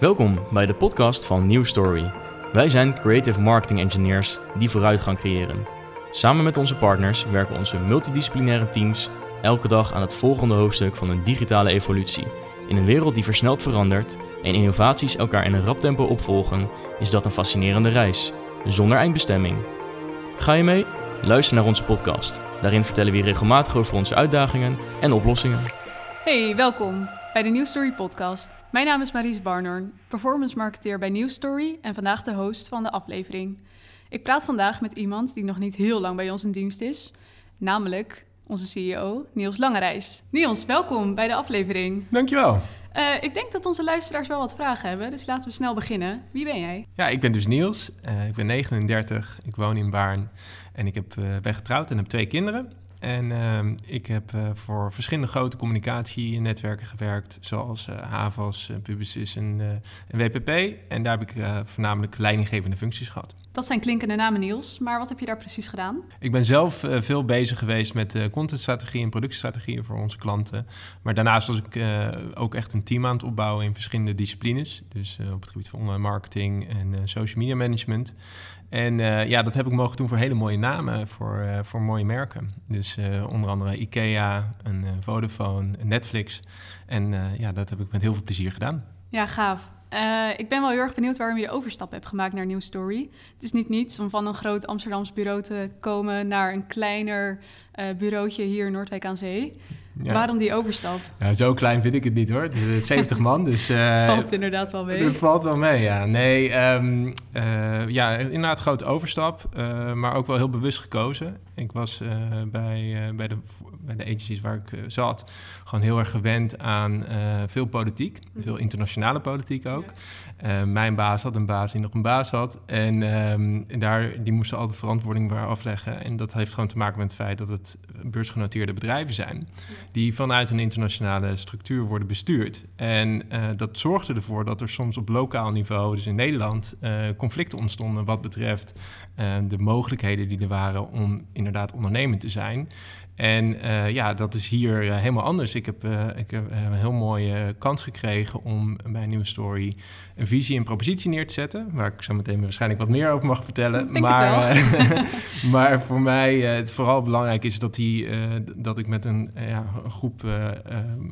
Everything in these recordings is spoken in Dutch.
Welkom bij de podcast van New Story. Wij zijn creative marketing engineers die vooruitgang creëren. Samen met onze partners werken onze multidisciplinaire teams elke dag aan het volgende hoofdstuk van een digitale evolutie. In een wereld die versneld verandert en innovaties elkaar in een rap tempo opvolgen, is dat een fascinerende reis, zonder eindbestemming. Ga je mee? Luister naar onze podcast. Daarin vertellen we regelmatig over onze uitdagingen en oplossingen. Hey, welkom bij de New Story podcast. Mijn naam is Maries Barnorn, performance marketeer bij New Story en vandaag de host van de aflevering. Ik praat vandaag met iemand die nog niet heel lang bij ons in dienst is, namelijk onze CEO Niels Langerijs. Niels, welkom bij de aflevering. Dankjewel. Uh, ik denk dat onze luisteraars wel wat vragen hebben, dus laten we snel beginnen. Wie ben jij? Ja, ik ben dus Niels. Uh, ik ben 39, ik woon in Baarn en ik heb, uh, ben getrouwd en heb twee kinderen. En uh, ik heb uh, voor verschillende grote communicatienetwerken gewerkt, zoals uh, Havas, Publicis en, en, WPP. En daar heb ik voornamelijk leidinggevende functies gehad. Dat zijn klinkende namen, Niels. Maar wat heb je daar precies gedaan? Ik ben zelf veel bezig geweest met contentstrategie en productiestrategieën voor onze klanten. Maar daarnaast was ik ook echt een team aan het opbouwen in verschillende disciplines. Dus op het gebied van online marketing en social media management. En uh, ja, dat heb ik mogen doen voor hele mooie namen, voor, uh, voor mooie merken. Dus uh, onder andere IKEA, een Vodafone, Netflix. En ja, dat heb ik met heel veel plezier gedaan. Ja, gaaf. Ik ben wel heel erg benieuwd waarom je de overstap hebt gemaakt naar New Story. Het is niet niets om van een groot Amsterdams bureau te komen naar een kleiner bureautje hier in Noordwijk aan Zee. Ja. Waarom die overstap? Ja, zo klein vind ik het niet hoor. Het is 70 man, dus... Uh, het valt inderdaad wel mee. Het valt wel mee, ja. Nee, um, uh, ja, inderdaad grote overstap, uh, maar ook wel heel bewust gekozen. Ik was bij, bij, de, bij de agencies waar ik zat gewoon heel erg gewend aan veel politiek. Veel internationale politiek ook. Ja. mijn baas had een baas die nog een baas had. En, um, en daar, die moesten altijd verantwoording waar afleggen. En dat heeft gewoon te maken met het feit dat het beursgenoteerde bedrijven zijn die vanuit een internationale structuur worden bestuurd. En uh, dat zorgde ervoor dat er soms op lokaal niveau, dus in Nederland, uh, conflicten ontstonden wat betreft de mogelijkheden die er waren om inderdaad ondernemend te zijn. En uh, ja, dat is hier uh, helemaal anders. Ik heb, uh, ik heb een heel mooie kans gekregen om bij Nieuwe Story een visie en propositie neer te zetten. Waar ik zo meteen waarschijnlijk wat meer over mag vertellen. Maar, maar voor mij het vooral belangrijk is dat, die, dat ik met een, ja, een groep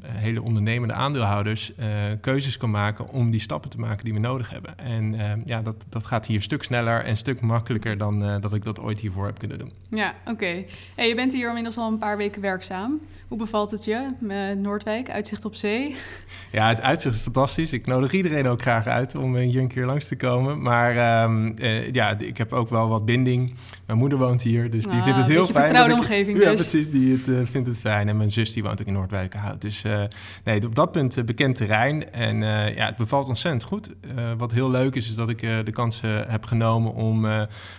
hele ondernemende aandeelhouders keuzes kan maken om die stappen te maken die we nodig hebben. En ja, dat, dat gaat hier een stuk sneller en een stuk makkelijker dan dat ik dat ooit hiervoor heb kunnen doen. Ja, oké. Okay. Hey, je bent hier inmiddels al een paar weken werkzaam. Hoe bevalt het je met Noordwijk, uitzicht op zee? Ja, het uitzicht is fantastisch. Ik nodig iedereen ook graag uit om hier een keer langs te komen. Maar um, uh, ja, ik heb ook wel wat binding. Mijn moeder woont hier, dus die ah, vindt het heel een fijn. vertrouwde omgeving ik, dus. Ja, precies. Die het, uh, vindt het fijn. En mijn zus die woont ook in Noordwijkerhout. Dus nee, op dat punt bekend terrein. En ja, het bevalt ontzettend goed. wat heel leuk is, is dat ik de kans heb genomen om,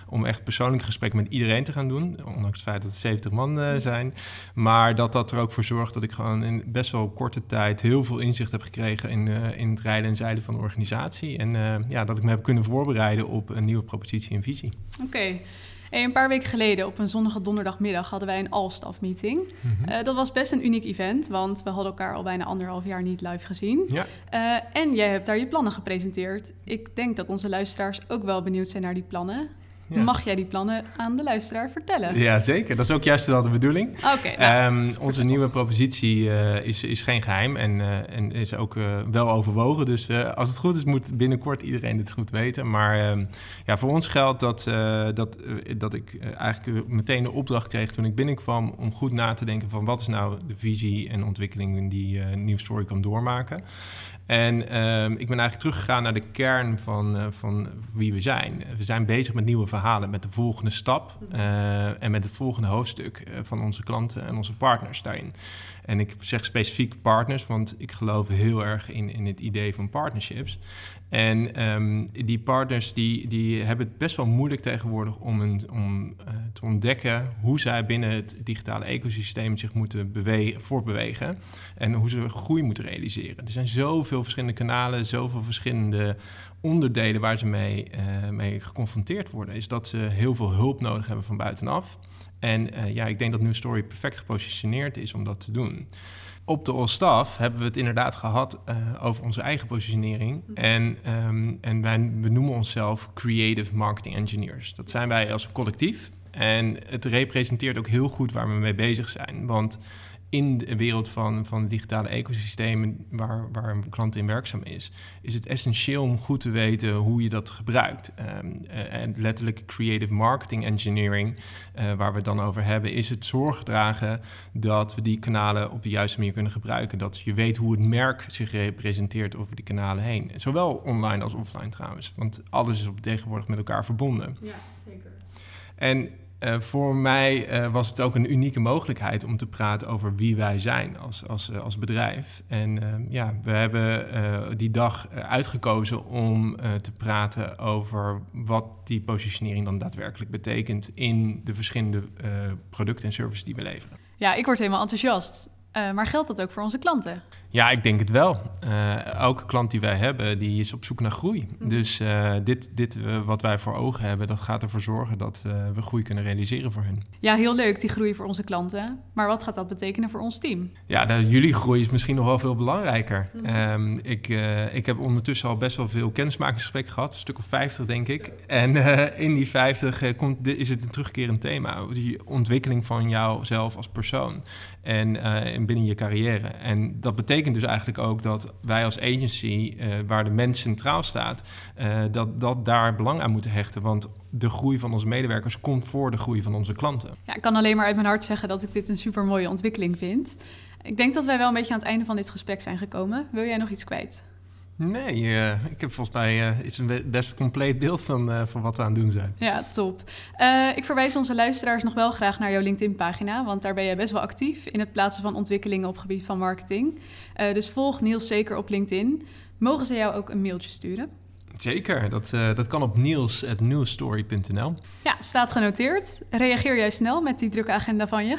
om echt persoonlijk gesprek met iedereen te gaan doen. Ondanks het feit dat het 70 man zijn. Maar dat dat er ook voor zorgt dat ik gewoon in best wel korte tijd heel veel inzicht heb gekregen in, uh, in het rijden en zeilen van de organisatie. En uh, ja, dat ik me heb kunnen voorbereiden op een nieuwe propositie en visie. Oké. Okay. Hey, een paar weken geleden, op een zonnige donderdagmiddag, hadden wij een all-staff meeting. Mm -hmm. uh, dat was best een uniek event, want we hadden elkaar al bijna anderhalf jaar niet live gezien. Ja. Uh, en jij hebt daar je plannen gepresenteerd. Ik denk dat onze luisteraars ook wel benieuwd zijn naar die plannen. Ja. Mag jij die plannen aan de luisteraar vertellen? Ja, zeker. Dat is ook juist wel de bedoeling. Okay, nou, um, onze nieuwe propositie uh, is, is geen geheim en, uh, en is ook uh, wel overwogen. Dus als het goed is, moet binnenkort iedereen dit goed weten. Maar um, ja, voor ons geldt dat, dat, dat ik eigenlijk meteen de opdracht kreeg toen ik binnenkwam... om goed na te denken van wat is nou de visie en ontwikkeling die Nieuw Story kan doormaken. En um, ik ben eigenlijk teruggegaan naar de kern van, uh, van wie we zijn. We zijn bezig met nieuwe verhalen, met de volgende stap uh, en met het volgende hoofdstuk uh, van onze klanten en onze partners daarin. En ik zeg specifiek partners, want ik geloof heel erg in, in het idee van partnerships. En um, die partners die, die hebben het best wel moeilijk tegenwoordig om, een, om uh, te ontdekken hoe zij binnen het digitale ecosysteem zich moeten bewegen, voortbewegen. En hoe ze groei moeten realiseren. Er zijn zoveel verschillende kanalen, zoveel verschillende onderdelen waar ze mee, uh, mee geconfronteerd worden. Is dat ze heel veel hulp nodig hebben van buitenaf. En uh, ja, ik denk dat New Story perfect gepositioneerd is om dat te doen. op de All-Staff hebben we het inderdaad gehad uh, over onze eigen positionering. Mhm. En, um, en wij benoemen onszelf Creative Marketing Engineers. Dat zijn wij als collectief. En het representeert ook heel goed waar we mee bezig zijn. Want in de wereld van, van digitale ecosystemen waar, waar een klant in werkzaam is, is het essentieel om goed te weten hoe je dat gebruikt. Um, uh, en letterlijk creative marketing engineering, uh, waar we het dan over hebben, is het zorg dragen dat we die kanalen op de juiste manier kunnen gebruiken. Dat je weet hoe het merk zich representeert over die kanalen heen. Zowel online als offline trouwens, want alles is op tegenwoordig met elkaar verbonden. Ja, zeker. En uh, voor mij uh, was het ook een unieke mogelijkheid om te praten over wie wij zijn als, als, uh, als bedrijf. En ja, we hebben die dag uitgekozen om te praten over wat die positionering dan daadwerkelijk betekent in de verschillende producten en services die we leveren. Ja, ik word helemaal enthousiast. Uh, maar geldt dat ook voor onze klanten? Ja, ik denk het wel. Uh, elke klant die wij hebben, die is op zoek naar groei. Mm. Dus uh, dit, dit wat wij voor ogen hebben, dat gaat ervoor zorgen dat we groei kunnen realiseren voor hen. Ja, heel leuk, die groei voor onze klanten. Maar wat gaat dat betekenen voor ons team? Ja, nou, jullie groei is misschien nog wel veel belangrijker. Mm. Um, ik, ik heb ondertussen al best wel veel kennismakingsgesprekken gehad, een stuk of 50 denk ik. En in die 50 komt, is het een terugkerend thema. Die ontwikkeling van jouzelf als persoon. En binnen je carrière. En dat betekent dus eigenlijk ook dat wij als agency, uh, waar de mens centraal staat, uh, dat, dat daar belang aan moeten hechten. Want de groei van onze medewerkers komt voor de groei van onze klanten. Ja, ik kan alleen maar uit mijn hart zeggen dat ik dit een super mooie ontwikkeling vind. Ik denk dat wij wel een beetje aan het einde van dit gesprek zijn gekomen. Wil jij nog iets kwijt? Nee, uh, ik heb volgens mij uh, is een best compleet beeld van, uh, van wat we aan het doen zijn. Ja, top. ik verwijs onze luisteraars nog wel graag naar jouw LinkedIn-pagina, want daar ben je best wel actief in het plaatsen van ontwikkelingen op gebied van marketing. dus volg Niels zeker op LinkedIn. Mogen ze jou ook een mailtje sturen? Zeker, dat, dat kan op niels.newstory.nl. Ja, staat genoteerd. Reageer jij snel met die drukke agenda van je?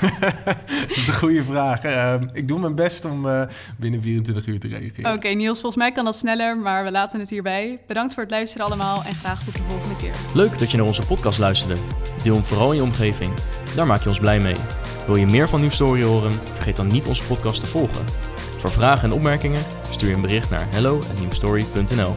dat is een goede vraag. Uh, ik doe mijn best om uh, binnen 24 uur te reageren. Oké, okay, Niels, volgens mij kan dat sneller, maar we laten het hierbij. Bedankt voor het luisteren allemaal en graag tot de volgende keer. Leuk dat je naar onze podcast luisterde. Deel hem vooral in je omgeving. Daar maak je ons blij mee. Wil je meer van Nieuw Story horen? Vergeet dan niet onze podcast te volgen. Voor vragen en opmerkingen stuur je een bericht naar hello@newstory.nl.